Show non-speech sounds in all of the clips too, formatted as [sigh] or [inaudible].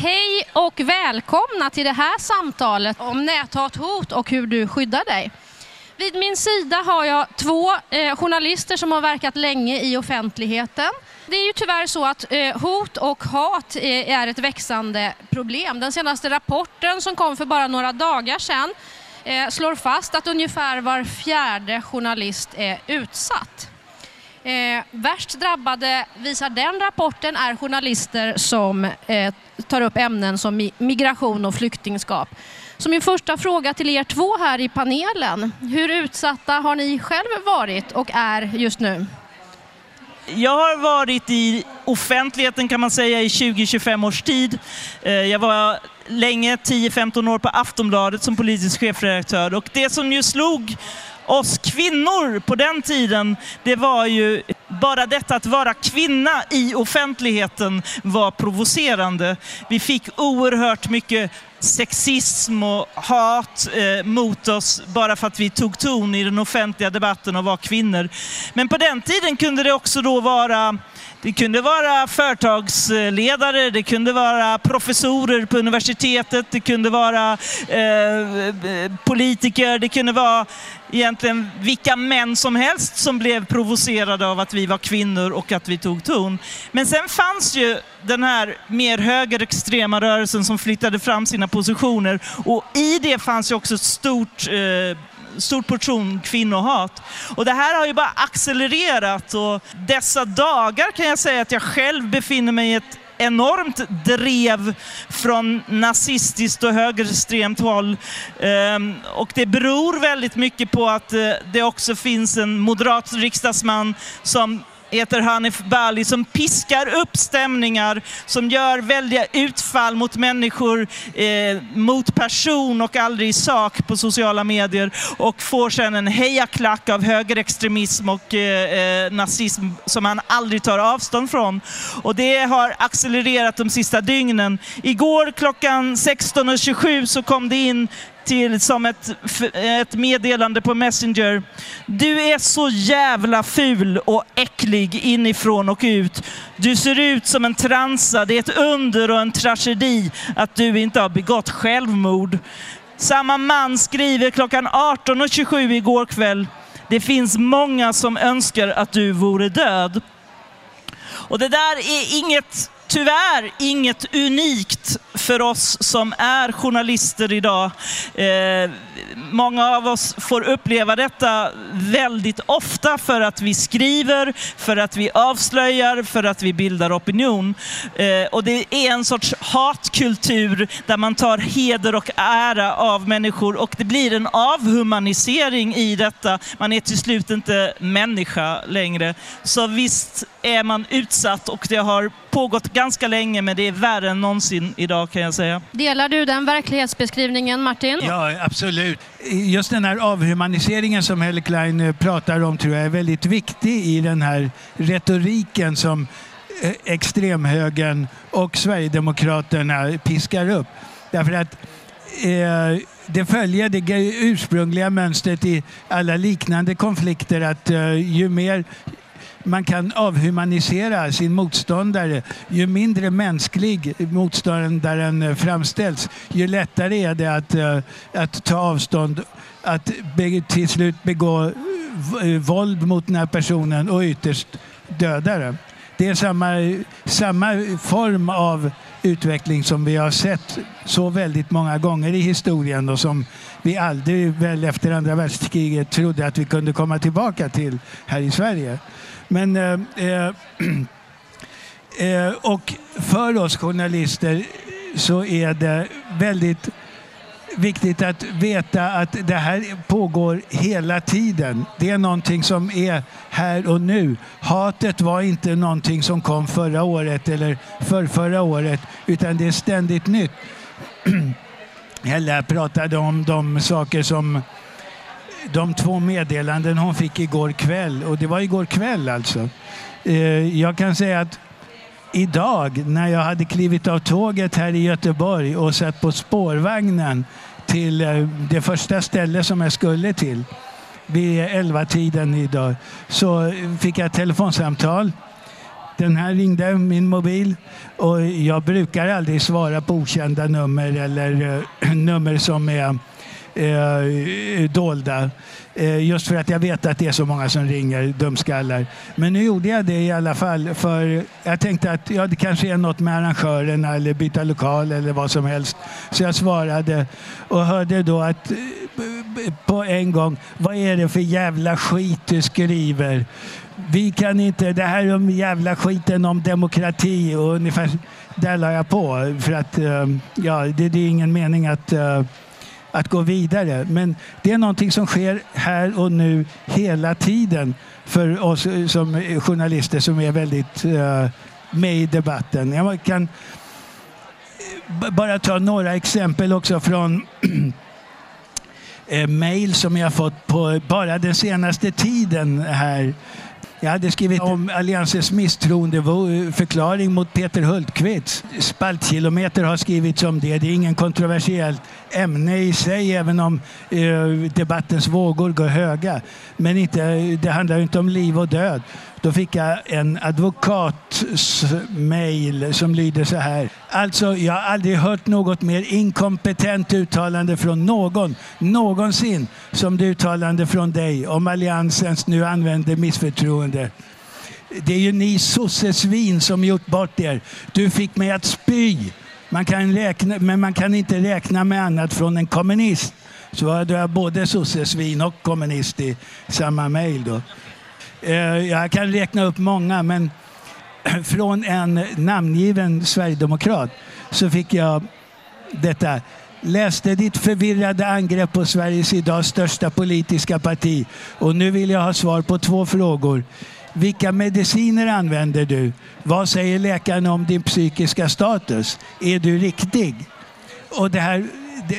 Hej och välkomna till det här samtalet om näthathot och hur du skyddar dig. Vid min sida har jag två eh, journalister som har verkat länge i offentligheten. Det är ju tyvärr så att eh, hot och hat eh, är ett växande problem. Den senaste rapporten som kom för bara några dagar sedan eh, slår fast att ungefär var fjärde journalist är utsatt. Eh, värst drabbade, visar den rapporten, är journalister som eh, tar upp ämnen som migration och flyktingskap. Så min första fråga till er två här i panelen. Hur utsatta har ni själv varit och är just nu? Jag har varit i offentligheten kan man säga i 20-25 års tid. Eh, jag var länge, 10-15 år på Aftonbladet som politisk chefredaktör och det som ju slog oss kvinnor på den tiden, det var ju bara detta att vara kvinna i offentligheten var provocerande. Vi fick oerhört mycket sexism och hat eh, mot oss bara för att vi tog ton i den offentliga debatten och var kvinnor. Men på den tiden kunde det också då vara det kunde vara företagsledare, det kunde vara professorer på universitetet, det kunde vara eh, eh politiker, det kunde vara egentligen vilka män som helst som blev provocerade av att vi var kvinnor och att vi tog ton. Men sen fanns ju den här mer högerextrema rörelsen som flyttade fram sina positioner och i det fanns ju också ett stort eh, stor portion kvinnohat. Och det här har ju bara accelererat och dessa dagar kan jag säga att jag själv befinner mig i ett enormt drev från nazistiskt och högerextremt håll. Ehm, och det beror väldigt mycket på att eh, det också finns en moderat riksdagsman som heter Hanif Bali som piskar upp stämningar, som gör väldiga utfall mot människor, eh, mot person och aldrig i sak på sociala medier och får sedan en hejaklack av högerextremism och eh, eh nazism som han aldrig tar avstånd från. Och det har accelererat de sista dygnen. Igår klockan 16.27 så kom det in till som ett, ett meddelande på Messenger. Du är så jävla ful och äcklig inifrån och ut. Du ser ut som en transa. Det är ett under och en tragedi att du inte har begått självmord. Samma man skriver klockan 18.27 igår kväll. Det finns många som önskar att du vore död. Och det där är inget tyvärr inget unikt för oss som är journalister idag. Eh, många av oss får uppleva detta väldigt ofta för att vi skriver, för att vi avslöjar, för att vi bildar opinion. Eh, och det är en sorts hatkultur där man tar heder och ära av människor och det blir en avhumanisering i detta. Man är till slut inte människa längre. Så visst är man utsatt och det har pågått ganska länge men det är värre än någonsin idag kan jag säga. Delar du den verklighetsbeskrivningen Martin? Ja, absolut. Just den här avhumaniseringen som Helle Klein eh, pratar om tror jag är väldigt viktig i den här retoriken som eh, extremhögern och Sverigedemokraterna piskar upp. Därför att eh, det följer det ursprungliga mönstret i alla liknande konflikter att uh, ju mer man kan avhumanisera sin motståndare. Ju mindre mänsklig motståndaren framställs, ju lättare är det att, eh, att ta avstånd, att till slut begå eh, våld mot den här personen och ytterst döda den. Det är samma, samma form av utveckling som vi har sett så väldigt många gånger i historien och som vi aldrig väl efter andra världskriget trodde att vi kunde komma tillbaka till här i Sverige. Men, eh, eh, [clears throat] eh, och för oss journalister så är det väldigt viktigt att veta att det här pågår hela tiden. Det är någonting som är här och nu. Hatet var inte någonting som kom förra året eller för förra året utan det är ständigt nytt. [clears throat] Hella pratade om de saker som de två meddelanden hon fick igår kväll. Och det var igår kväll alltså. Eh, jag kan säga att idag när jag hade klivit av tåget här i Göteborg och satt på spårvagnen till eh, det första stället som jag skulle till vid elva tiden idag så fick jag ett telefonsamtal Den här ringde min mobil och jag brukar aldrig svara på okända nummer eller eh, [clears throat] nummer som är eh, dolda. Eh, just för att jag vet att det är så många som ringer, dumskallar. Men nu gjorde jag det i alla fall för jag tänkte att ja, det kanske är något med arrangörerna eller byta lokal eller vad som helst. Så jag svarade och hörde då att eh, på en gång, vad är det för jävla skit du skriver? Vi kan inte, det här om jävla skiten om demokrati och ungefär där la jag på för att eh, ja, det, det är ingen mening att eh, att gå vidare. Men det är någonting som sker här och nu hela tiden för oss eh, som eh, journalister som är väldigt uh, med i debatten. Jag kan bara ta några exempel också från [clears throat] mejl som jag fått på bara den senaste tiden här jag hade skrivit om Alliansens misstroendeförklaring mot Peter Hultqvist. Spaltkilometer har skrivits om det. Det är ingen kontroversiellt ämne i sig, även om eh, debattens vågor går höga. Men inte, det handlar inte om liv och död. Då fick jag en advokats mail som lyder så här. Alltså, jag har aldrig hört något mer inkompetent uttalande från någon någonsin som det uttalande från dig om Alliansens nu använder missförtroende. Det är ju ni sossesvin som gjort bort er. Du fick mig att spy. Man kan räkna, men man kan inte räkna med annat från en kommunist. Så hade jag både sossesvin och kommunist i samma mejl. Eh, jag kan räkna upp många, men [clears throat] från en namngiven sverigedemokrat så fick jag detta. Läste ditt förvirrade angrepp på Sveriges idag största politiska parti och nu vill jag ha svar på två frågor. Vilka mediciner använder du? Vad säger läkaren om din psykiska status? Är du riktig? Och det här,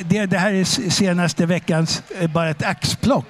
det, det här är senaste veckans eh, bara ett axplock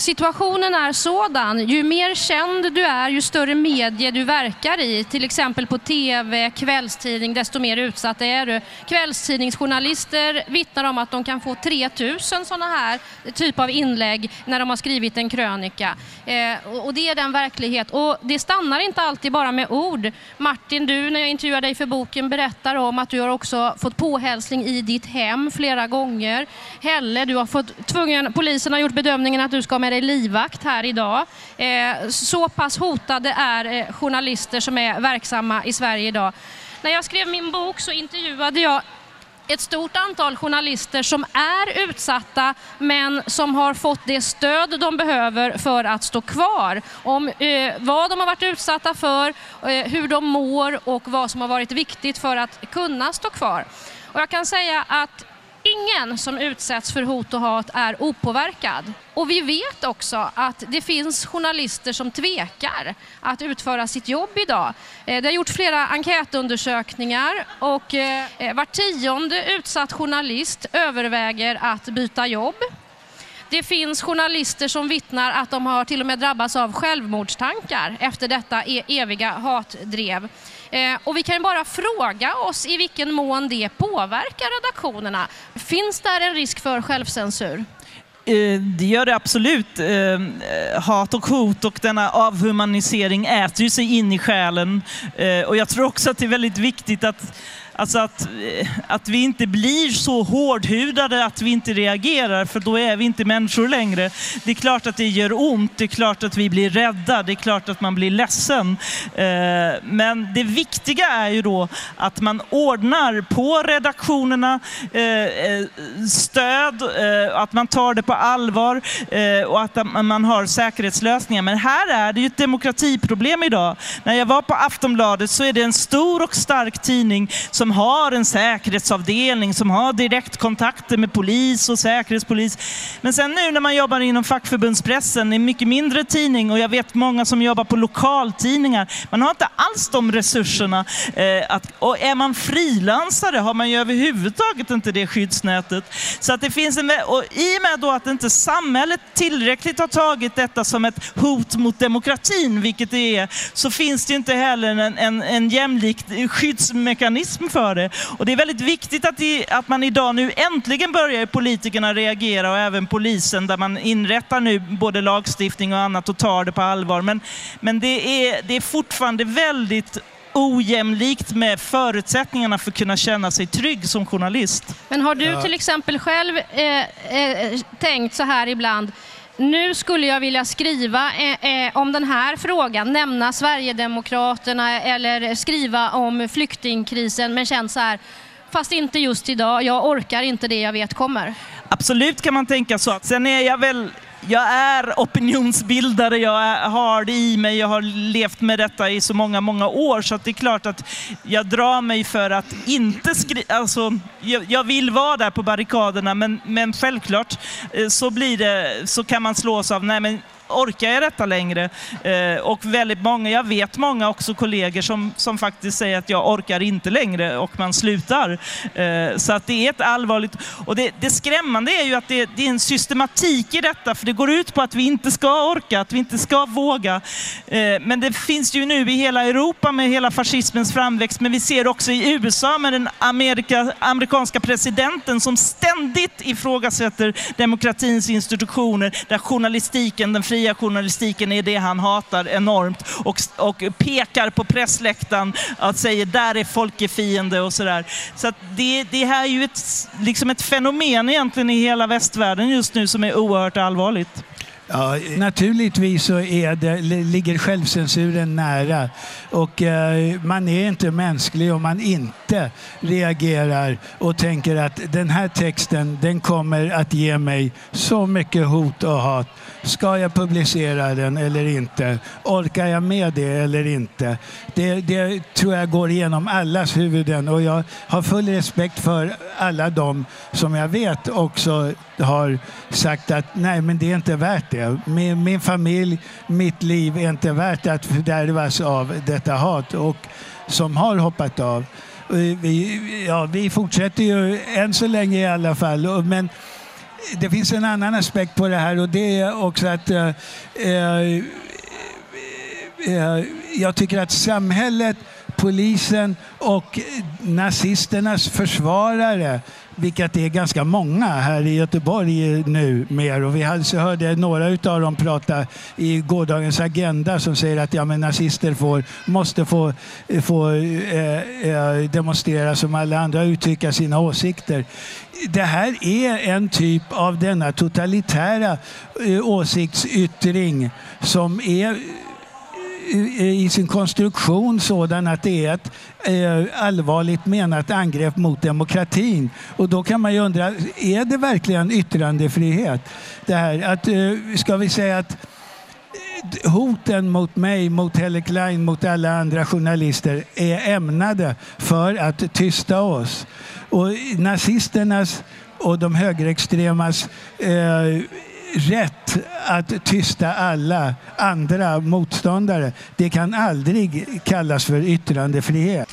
situationen är sådan, ju mer känd du är, ju större medie du verkar i, till exempel på TV, kvällstidning, desto mer utsatt är du. Kvällstidningsjournalister vittnar om att de kan få 3000 sådana här typ av inlägg när de har skrivit en krönika. Eh, och det är den verklighet. Och det stannar inte alltid bara med ord. Martin, du när jag intervjuar dig för boken berättar om att du har också fått påhälsning i ditt hem flera gånger. Helle, du har fått tvungen, polisen har gjort bedömningen att du ska med dig livvakt här idag. Eh, så pass hotade är eh, journalister som är verksamma i Sverige idag. När jag skrev min bok så intervjuade jag ett stort antal journalister som är utsatta men som har fått det stöd de behöver för att stå kvar. Om eh, vad de har varit utsatta för, eh, hur de mår och vad som har varit viktigt för att kunna stå kvar. Och jag kan säga att Ingen som utsätts för hot och hat är opåverkad. Och vi vet också att det finns journalister som tvekar att utföra sitt jobb idag. Eh, det har gjorts flera enkätundersökningar och eh, eh, var tionde utsatt journalist överväger att byta jobb. Det finns journalister som vittnar att de har till och med drabbats av självmordstankar efter detta e-, eviga hatdrev. Eh, och vi kan bara fråga oss i vilken mån det påverkar redaktionerna. Finns där en risk för självcensur? Eh, det gör det absolut. Eh, hat och hot och denna avhumanisering äter ju sig in i själen. Och jag tror också att det är väldigt viktigt att Alltså att, eh, att vi inte blir så hårdhudade att vi inte reagerar, för då är vi inte människor längre. Det är klart att det gör ont, det är klart att vi blir rädda, det är klart att man blir ledsen. Eh, men det viktiga är ju då att man ordnar på redaktionerna eh, stöd, att man tar det på allvar och att man har säkerhetslösningar. Men här är det ju ett demokratiproblem idag. När jag var på Aftonbladet så är det en stor och stark tidning som som har en säkerhetsavdelning, som har direktkontakter med polis och säkerhetspolis. Men sen nu när man jobbar inom fackförbundspressen, en mycket mindre tidning och jag vet många som jobbar på lokaltidningar, man har inte alls de resurserna. Eh, att, och är man frilansare har man ju överhuvudtaget inte det skyddsnätet. Så att det finns en, och I och med då att inte samhället tillräckligt har tagit detta som ett hot mot demokratin, vilket det är, så finns det inte heller en, en, en jämlik skyddsmekanism för det. Och det är väldigt viktigt att, det, att man idag nu äntligen börjar politikerna reagera och även polisen där man inrättar nu både lagstiftning och annat och tar det på allvar. Men, men det, är, det är fortfarande väldigt ojämlikt med förutsättningarna för att kunna känna sig trygg som journalist. Men har du till exempel själv eh, eh, tänkt så här ibland, nu skulle jag vilja skriva eh, eh, om den här frågan, nämna Sverigedemokraterna eller skriva om flyktingkrisen, men känt så här, fast inte just idag, jag orkar inte det jag vet kommer. Absolut kan man tänka så. Sen är jag väl jag är opinionsbildare, jag har det i mig, jag har levt med detta i så många, många år. Så att det är klart att jag drar mig för att inte skriva, alltså jag, jag, vill vara där på barrikaderna. Men, men självklart eh, så blir det, så kan man slås av, nej men orkar jag detta längre? Eh, och väldigt många, jag vet många också kollegor som, som faktiskt säger att jag orkar inte längre och man slutar. Eh, så att det är ett allvarligt... Och det, det skrämmande är ju att det, det, är en systematik i detta, för det går ut på att vi inte ska orka, att vi inte ska våga. Eh, men det finns ju nu i hela Europa med hela fascismens framväxt, men vi ser också i USA med den Amerika, amerikanska presidenten som ständigt ifrågasätter demokratins institutioner, där journalistiken, den fria fria journalistiken är det han hatar enormt och, och pekar på pressläktaren och säger där är folkefiende och sådär. Så, det, det här är ju ett, liksom ett fenomen egentligen i hela västvärlden just nu som är oerhört allvarligt. Ja, naturligtvis så är det, ligger självcensuren nära. Och eh, man är inte mänsklig om man inte reagerar och tänker att den här texten den kommer att ge mig så mycket hot och hat. Ska jag publicera den eller inte? Orkar jag med det eller inte? Det, det tror jag går igenom allas huvuden och jag har full respekt för alla de som jag vet också har sagt att nej, men det är inte värt det. Min, min familj, mitt liv är inte värt att fördärvas av detta hat och som har hoppat av. Vi, ja, vi fortsätter ju än så länge i alla fall. Men det finns en annan aspekt på det här och det är också att eh, eh, eh jag tycker att samhället, polisen och nazisternas försvarare vilket är ganska många här i Göteborg nu mer. Och vi hörde några av dem prata i gårdagens Agenda som säger att ja, men nazister får, måste få, få eh, eh demonstrera som alla andra och uttrycka sina åsikter. Det här är en typ av denna totalitära eh, åsiktsyttring som är i sin konstruktion sådan att det är ett eh, allvarligt menat angrepp mot demokratin. Och då kan man ju undra, är det verkligen yttrandefrihet? Det här att, eh, ska vi säga att eh, hoten mot mig, mot Helle Klein, mot alla andra journalister är ämnade för att tysta oss. Och nazisternas och de högerextremas eh, rätt att tysta alla andra motståndare. Det kan aldrig kallas för yttrandefrihet.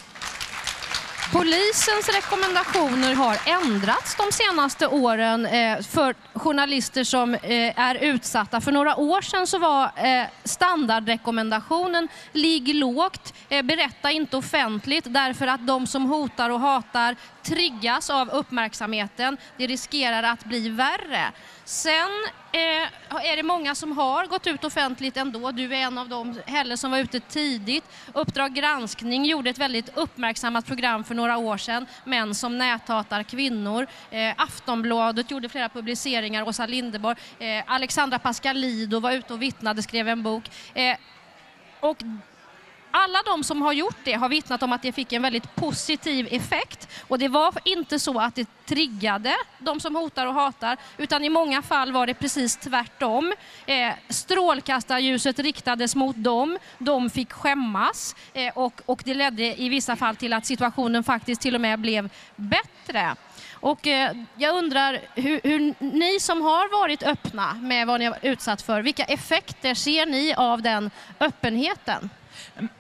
Polisens rekommendationer har ändrats de senaste åren eh, för journalister som eh, är utsatta. För några år sedan så var eh, standardrekommendationen ligg lågt, berätta inte offentligt därför att de som hotar och hatar triggas av uppmärksamheten. Det riskerar att bli värre. Sen eh, är det många som har gått ut offentligt ändå. Du är en av dem, Helle, som var ute tidigt. Uppdrag granskning gjorde ett väldigt uppmärksammat program för några år sedan, Män som näthatar kvinnor. Eh, Aftonbladet gjorde flera publiceringar, Åsa Linderborg. Eh, Alexandra Pascalido var ute och vittnade, skrev en bok. Eh, och alla de som har gjort det har vittnat om att det fick en väldigt positiv effekt. Och det var inte så att det triggade de som hotar och hatar, utan i många fall var det precis tvärtom. Eh, strålkastarljuset riktades mot dem, de fick skämmas eh, och, och det ledde i vissa fall till att situationen faktiskt till och med blev bättre. Och eh, jag undrar hur, hur, ni som har varit öppna med vad ni har utsatt för, vilka effekter ser ni av den öppenheten?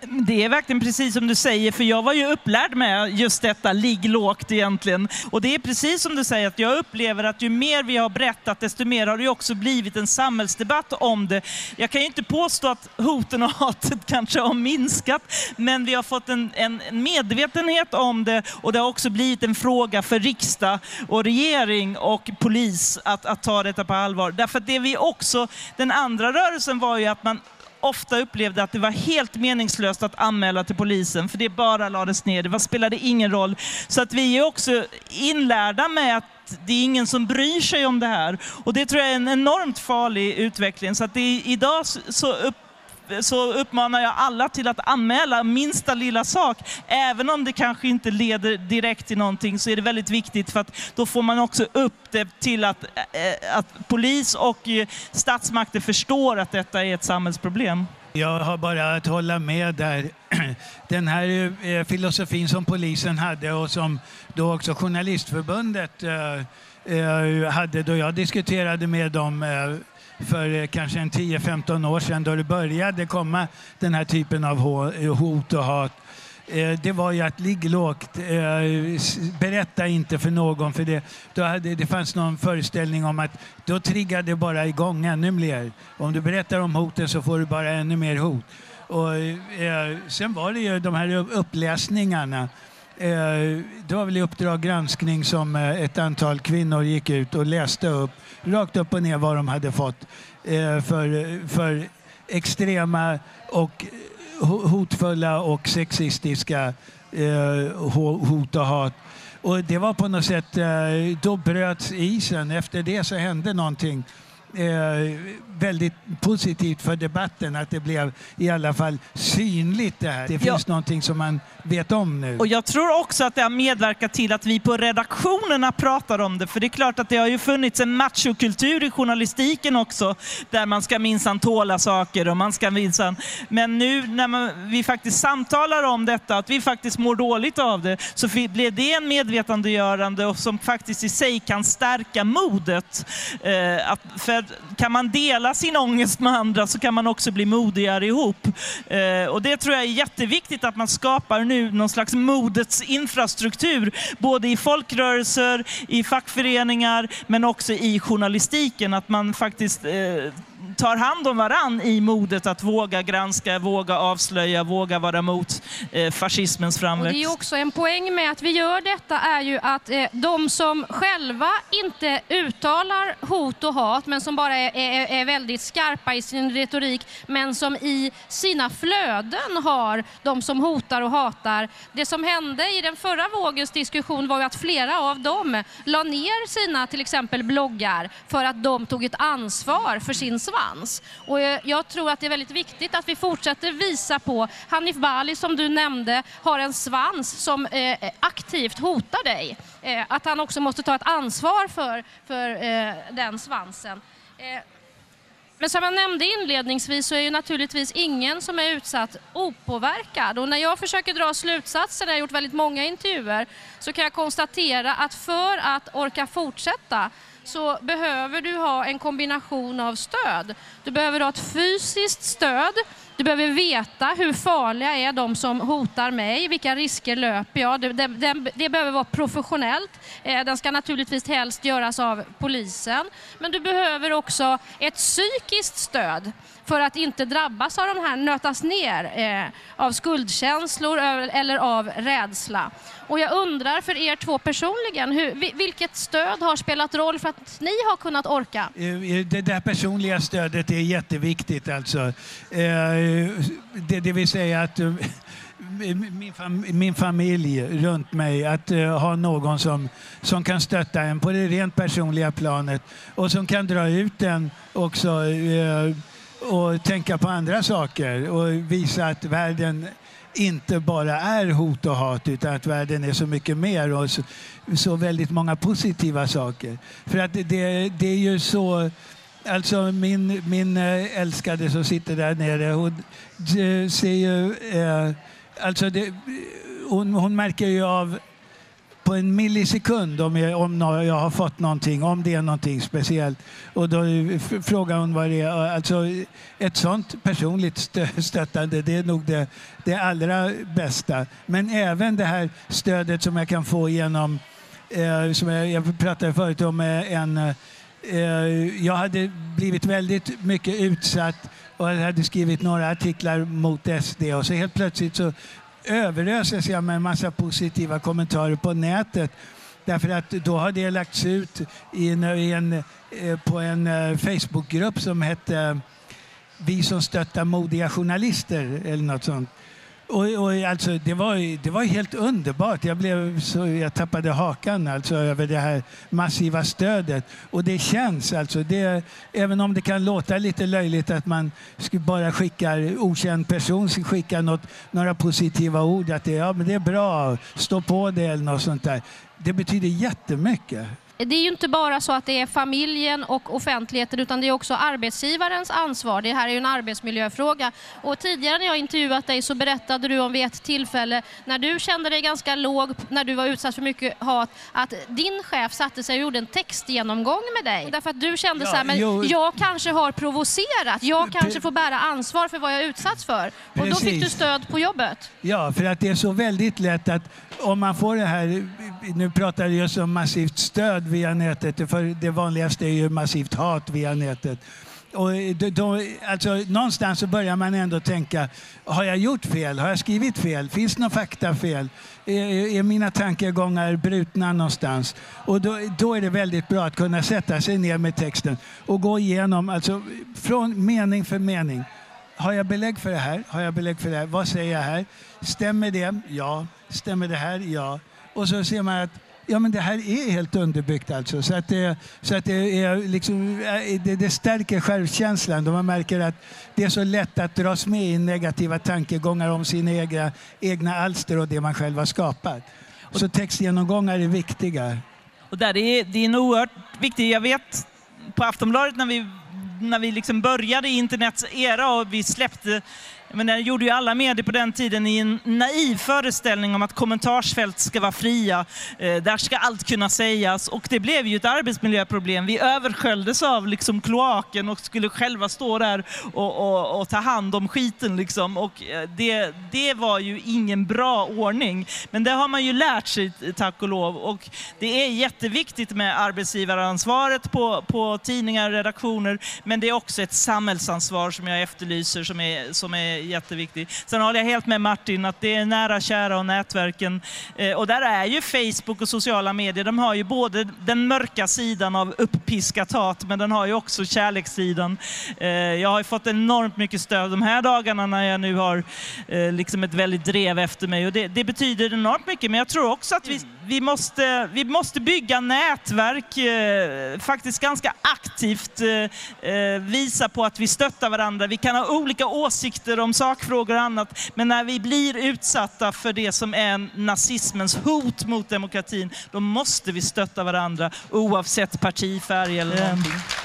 Det är verkligen precis som du säger, för jag var ju upplärd med just detta, ligg lågt egentligen. Och det är precis som du säger, att jag upplever att ju mer vi har berättat, desto mer har det också blivit en samhällsdebatt om det. Jag kan ju inte påstå att hoten och hatet [laughs] kanske har minskat, men vi har fått en, en medvetenhet om det och det har också blivit en fråga för riksdag och regering och polis att, att ta detta på allvar. Därför att det vi också, den andra rörelsen var ju att man ofta upplevde att det var helt meningslöst att anmäla till polisen för det bara lades ner, det spelade ingen roll. Så att vi är också inlärda med att det är ingen som bryr sig om det här. Och det tror jag är en enormt farlig utveckling. Så att det, idag så upp, så uppmanar jag alla till att anmäla minsta lilla sak. Även om det kanske inte leder direkt till någonting så är det väldigt viktigt för att då får man också upp det till att, eh, att polis och eh, statsmakter förstår att detta är ett samhällsproblem. Jag har bara att hålla med där. [clears throat] Den här eh, filosofin som polisen hade och som då också Journalistförbundet hade då jag diskuterade med dem för eh, kanske en 10-15 år sedan då det började komma den här typen av eh, hot och hat. Eh, det var ju att ligga lågt. Eh, berätta inte för någon för det, då hade, det fanns någon föreställning om att då triggar det bara igång ännu mer. Om du berättar om hoten så får du bara ännu mer hot. Och, sen var det ju de här uppläsningarna det var väl i Uppdrag granskning som ett antal kvinnor gick ut och läste upp rakt upp och ner vad de hade fått eh, för, för extrema och hotfulla och sexistiska eh, hot och hat. Och det var på något sätt, eh, då bröts isen. Efter det så hände någonting eh, väldigt positivt för debatten att det blev i alla fall synligt det här. Det finns ja. någonting som man vet om nu. Och jag tror också att det har medverkat till att vi på redaktionerna pratar om det. För det är klart att det har ju funnits en machokultur i journalistiken också där man ska minsann tåla saker och man ska minsann... Men nu när man, vi faktiskt samtalar om detta, att vi faktiskt mår dåligt av det, så blev det en medvetandegörande och som faktiskt i sig kan stärka modet. Eh, att, för kan man dela sin ångest med andra så kan man också bli modigare ihop. Eh, och det tror jag är jätteviktigt att man skapar nu någon slags modets infrastruktur, både i folkrörelser, i fackföreningar, men också i journalistiken. Att man faktiskt eh, tar hand om varann i modet att våga granska, våga avslöja, våga vara mot eh, fascismens framväxt. Och det är också en poäng med att vi gör detta är ju att eh, de som själva inte uttalar hot och hat men som bara är, är, är, väldigt skarpa i sin retorik men som i sina flöden har de som hotar och hatar. Det som hände i den förra vågens diskussion var ju att flera av dem la ner sina till exempel bloggar för att de tog ett ansvar för sin svans fanns. Och jag tror att det är väldigt viktigt att vi fortsätter visa på, Hanif Bali som du nämnde har en svans som eh, aktivt hotar dig. Eh, att han också måste ta ett ansvar för, för eh, den svansen. Eh, men som jag nämnde inledningsvis så är ju naturligtvis ingen som är utsatt opåverkad. Och när jag försöker dra slutsatser, jag har gjort väldigt många intervjuer, så kan jag konstatera att för att orka fortsätta så behöver du ha en kombination av stöd. Du behöver ha ett fysiskt stöd, du behöver veta hur farliga är de som hotar mig, vilka risker löper jag. Det, det, det, behöver vara professionellt. Eh, den ska naturligtvis helst göras av polisen. Men du behöver också ett psykiskt stöd för att inte drabbas av de här, nötas ner eh, av skuldkänslor eller av rädsla. Och jag undrar för er två personligen, hur, vilket stöd har spelat roll för att ni har kunnat orka? Eh, eh, det där personliga stödet är jätteviktigt alltså. Eh, Eh, det, det vill säga att eh, min, fam min, familj runt mig, att uh, ha någon som, som kan stötta en på det rent personliga planet och som kan dra ut en också uh, och tänka på andra saker och visa att världen inte bara är hot och hat utan att världen är så mycket mer och så, så väldigt många positiva saker. För att det, det är ju så Alltså min, min eh, älskade som sitter där nere, hon ser ju... Eh, alltså det, hon, hon märker ju av på en millisekund om jag, om jag har fått någonting, om det är någonting speciellt. Och då frågar hon vad det är. Alltså, ett sånt personligt stöttande, det är nog det, det allra bästa. Men även det här stödet som jag kan få genom, eh, som jag, jag pratade förut om, en eh, Eh, jag hade blivit väldigt mycket utsatt och hade skrivit några artiklar mot SD och så helt plötsligt så överöses jag med en massa positiva kommentarer på nätet. Därför att då har det lagts ut i en, i en, eh, på en eh, Facebookgrupp som hette Vi som stöttar modiga journalister eller något sånt. Och, och alltså, det, var, det var helt underbart. Jag, blev så, jag tappade hakan alltså, över det här massiva stödet. Och det känns, alltså, det, även om det kan låta lite löjligt att man bara skickar okänd person skickar något, några positiva ord. Att det, ja, men det är bra, stå på det eller något sånt där. Det betyder jättemycket det är ju inte bara så att det är familjen och offentligheten utan det är också arbetsgivarens ansvar. Det här är ju en arbetsmiljöfråga. Och tidigare när jag intervjuat dig så berättade du om vid ett tillfälle när du kände dig ganska låg, när du var utsatt för mycket hat, att din chef satte sig och gjorde en textgenomgång med dig. Därför att du kände ja, så här, men jo, jag kanske har provocerat, jag kanske får bära ansvar för vad jag utsatts för. Och precis. då fick du stöd på jobbet. Ja, för att det är så väldigt lätt att om man får det här, nu pratar jag just om massivt stöd via nätet, för det vanligaste är ju massivt hat via nätet. Och då, alltså, någonstans så börjar man ändå tänka, har jag gjort fel? Har jag skrivit fel? Finns det något faktafel? Är, är mina tankegångar brutna någonstans? Och då, då, är det väldigt bra att kunna sätta sig ner med texten och gå igenom, alltså från mening för mening. Har jag belägg för det här? Har jag belägg för det här? Vad säger jag här? Stämmer det? Ja. Stämmer det här? Ja. Och så ser man att ja, men det här är helt underbyggt. Alltså. Så att det, så att det, är liksom, det, det stärker självkänslan då man märker att det är så lätt att dras med i negativa tankegångar om sina egna, egna alster och det man själv har skapat. Så textgenomgångar är viktiga. Och där är, det är en oerhört viktigt. Jag vet på Aftonbladet när vi, när vi liksom började internets era och vi släppte men det gjorde ju alla medier på den tiden i en naiv föreställning om att kommentarsfält ska vara fria. Eh, där ska allt kunna sägas och det blev ju ett arbetsmiljöproblem. Vi översköljdes av liksom kloaken och skulle själva stå där och, och, och ta hand om skiten. Liksom. Och eh, det, det var ju ingen bra ordning. Men det har man ju lärt sig, tack och lov. Och det är jätteviktigt med arbetsgivaransvaret på, på tidningar och redaktioner, men det är också ett samhällsansvar som jag efterlyser som är, som är jätteviktig. Sen håller jag helt med Martin att det är nära, kära och nätverken. Eh, och där är ju Facebook och sociala medier, de har ju både den mörka sidan av upppiskat hat, men den har ju också kärlekssidan. Eh, jag har ju fått enormt mycket stöd de här dagarna när jag nu har eh, liksom ett väldigt drev efter mig och det, det betyder enormt mycket. Men jag tror också att vi, mm vi, måste, vi måste bygga nätverk, faktiskt ganska aktivt visa på att vi stöttar varandra. Vi kan ha olika åsikter om sakfrågor och annat. Men när vi blir utsatta för det som är nazismens hot mot demokratin, då måste vi stötta varandra oavsett partifärg eller någonting.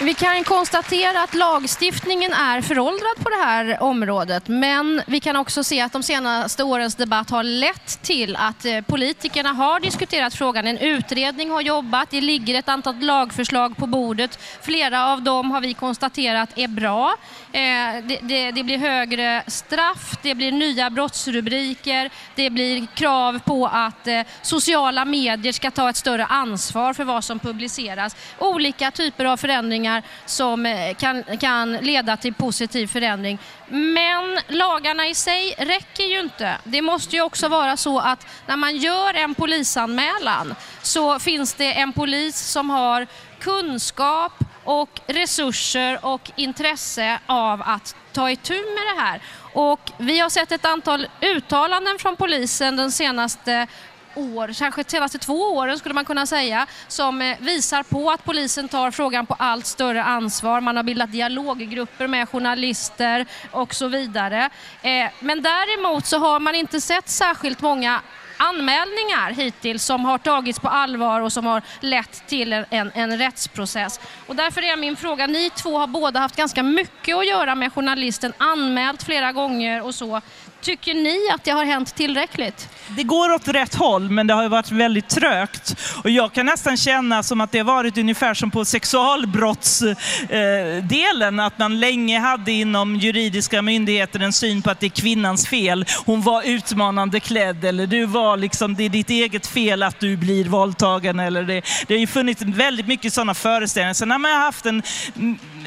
Vi kan konstatera att lagstiftningen är föråldrad på det här området men vi kan också se att de senaste årens debatt har lett till att eh, politikerna har diskuterat frågan. En utredning har jobbat, det ligger ett antal lagförslag på bordet. Flera av dem har vi konstaterat är bra. Eh, det, det, det blir högre straff, det blir nya brottsrubriker, det blir krav på att eh, sociala medier ska ta ett större ansvar för vad som publiceras. Olika typer av förändringar som eh, kan, kan leda till positiv förändring. Men lagarna i sig räcker ju inte. Det måste ju också vara så att när man gör en polisanmälan så finns det en polis som har kunskap och resurser och intresse av att ta itu med det här. Och vi har sett ett antal uttalanden från polisen den senaste år, kanske de senaste två åren skulle man kunna säga, som eh, visar på att polisen tar frågan på allt större ansvar. Man har bildat dialoggrupper med journalister och så vidare. Eh, men däremot så har man inte sett särskilt många anmälningar hittills som har tagits på allvar och som har lett till en, en, en, rättsprocess. Och därför är min fråga, ni två har båda haft ganska mycket att göra med journalisten, anmält flera gånger och så. Tycker ni att det har hänt tillräckligt? Det går åt rätt håll, men det har varit väldigt trögt. Och jag kan nästan känna som att det har varit ungefär som på sexualbrottsdelen, att man länge hade inom juridiska myndigheter en syn på att det är kvinnans fel. Hon var utmanande klädd, eller du var liksom, det är ditt eget fel att du blir våldtagen. Eller det, det har ju funnits väldigt mycket sådana föreställningar. Sen har man haft en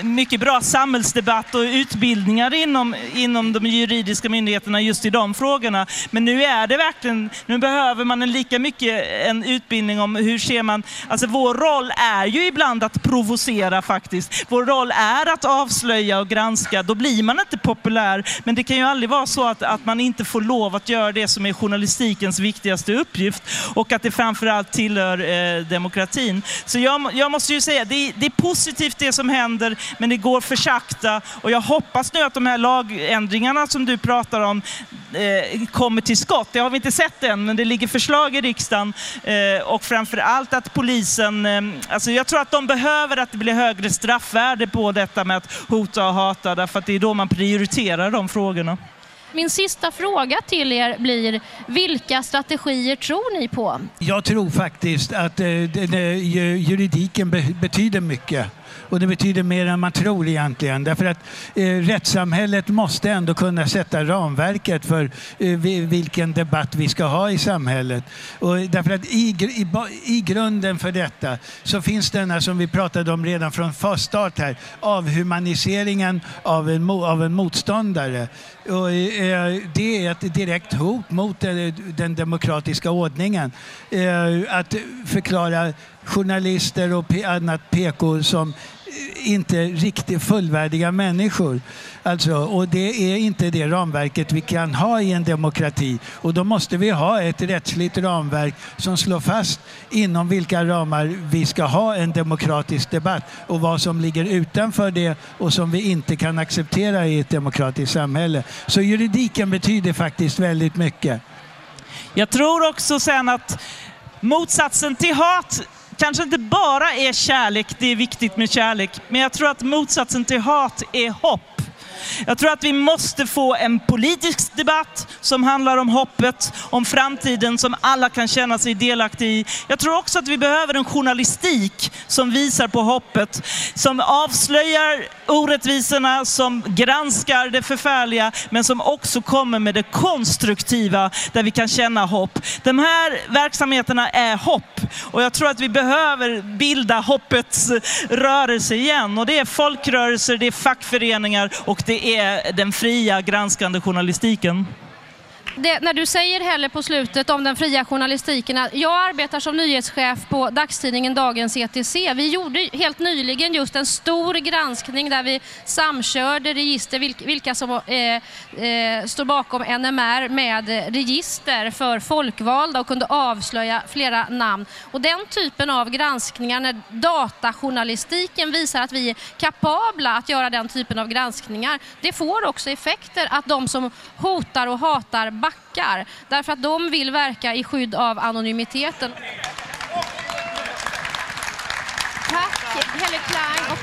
mycket bra samhällsdebatt och utbildningar inom, inom de juridiska myndigheterna just i de frågorna. Men nu är det verkligen, nu behöver man en lika mycket en utbildning om hur ser man, alltså vår roll är ju ibland att provocera faktiskt. Vår roll är att avslöja och granska, då blir man inte populär. Men det kan ju aldrig vara så att, att man inte får lov att göra det som är journalistikens viktigaste uppgift och att det framförallt tillhör eh, demokratin. Så jag, jag måste ju säga, det, det är positivt det som händer men det går för sakta. Och jag hoppas nu att de här lagändringarna som du pratar om eh, kommer till skott. Det har vi inte sett än, men det ligger förslag i riksdagen. Eh, och framför allt att polisen, eh, alltså jag tror att de behöver att det blir högre straffvärde på detta med att hota och hata, därför att det är då man prioriterar de frågorna. Min sista fråga till er blir, vilka strategier tror ni på? Jag tror faktiskt att eh, juridiken betyder mycket. Och det betyder mer än man tror egentligen. Därför att eh, rättssamhället måste ändå kunna sätta ramverket för eh, vilken debatt vi ska ha i samhället. Och därför att i, i, i grunden för detta så finns denna, som vi pratade om redan från start, här, avhumaniseringen av en, av en motståndare. Och, eh, det är ett direkt hot mot den, den demokratiska ordningen. Eh, att förklara journalister och annat PK som inte riktigt fullvärdiga människor. Alltså, och det är inte det ramverket vi kan ha i en demokrati. Och då måste vi ha ett rättsligt ramverk som slår fast inom vilka ramar vi ska ha en demokratisk debatt och vad som ligger utanför det och som vi inte kan acceptera i ett demokratiskt samhälle. Så juridiken betyder faktiskt väldigt mycket. Jag tror också sen att motsatsen till hat kanske inte bara är kärlek, det är viktigt med kärlek, men jag tror att motsatsen till hat är hopp. Jag tror att vi måste få en politisk debatt som handlar om hoppet, om framtiden som alla kan känna sig delaktiga i. Jag tror också att vi behöver en journalistik som visar på hoppet, som avslöjar orättvisorna, som granskar det förfärliga, men som också kommer med det konstruktiva där vi kan känna hopp. De här verksamheterna är hopp och jag tror att vi behöver bilda hoppets rörelse igen och det är folkrörelser, det är fackföreningar och det är den fria granskande journalistiken det, när du säger heller på slutet om den fria journalistiken, att jag arbetar som nyhetschef på dagstidningen Dagens ETC. Vi gjorde helt nyligen just en stor granskning där vi samkörde register, vilka som eh, eh, står bakom NMR med register för folkvalda och kunde avslöja flera namn. Och den typen av granskningar, när datajournalistiken visar att vi är kapabla att göra den typen av granskningar, det får också effekter att de som hotar och hatar backar därför att de vill verka i skydd av anonymiteten. Tack Helle Klein.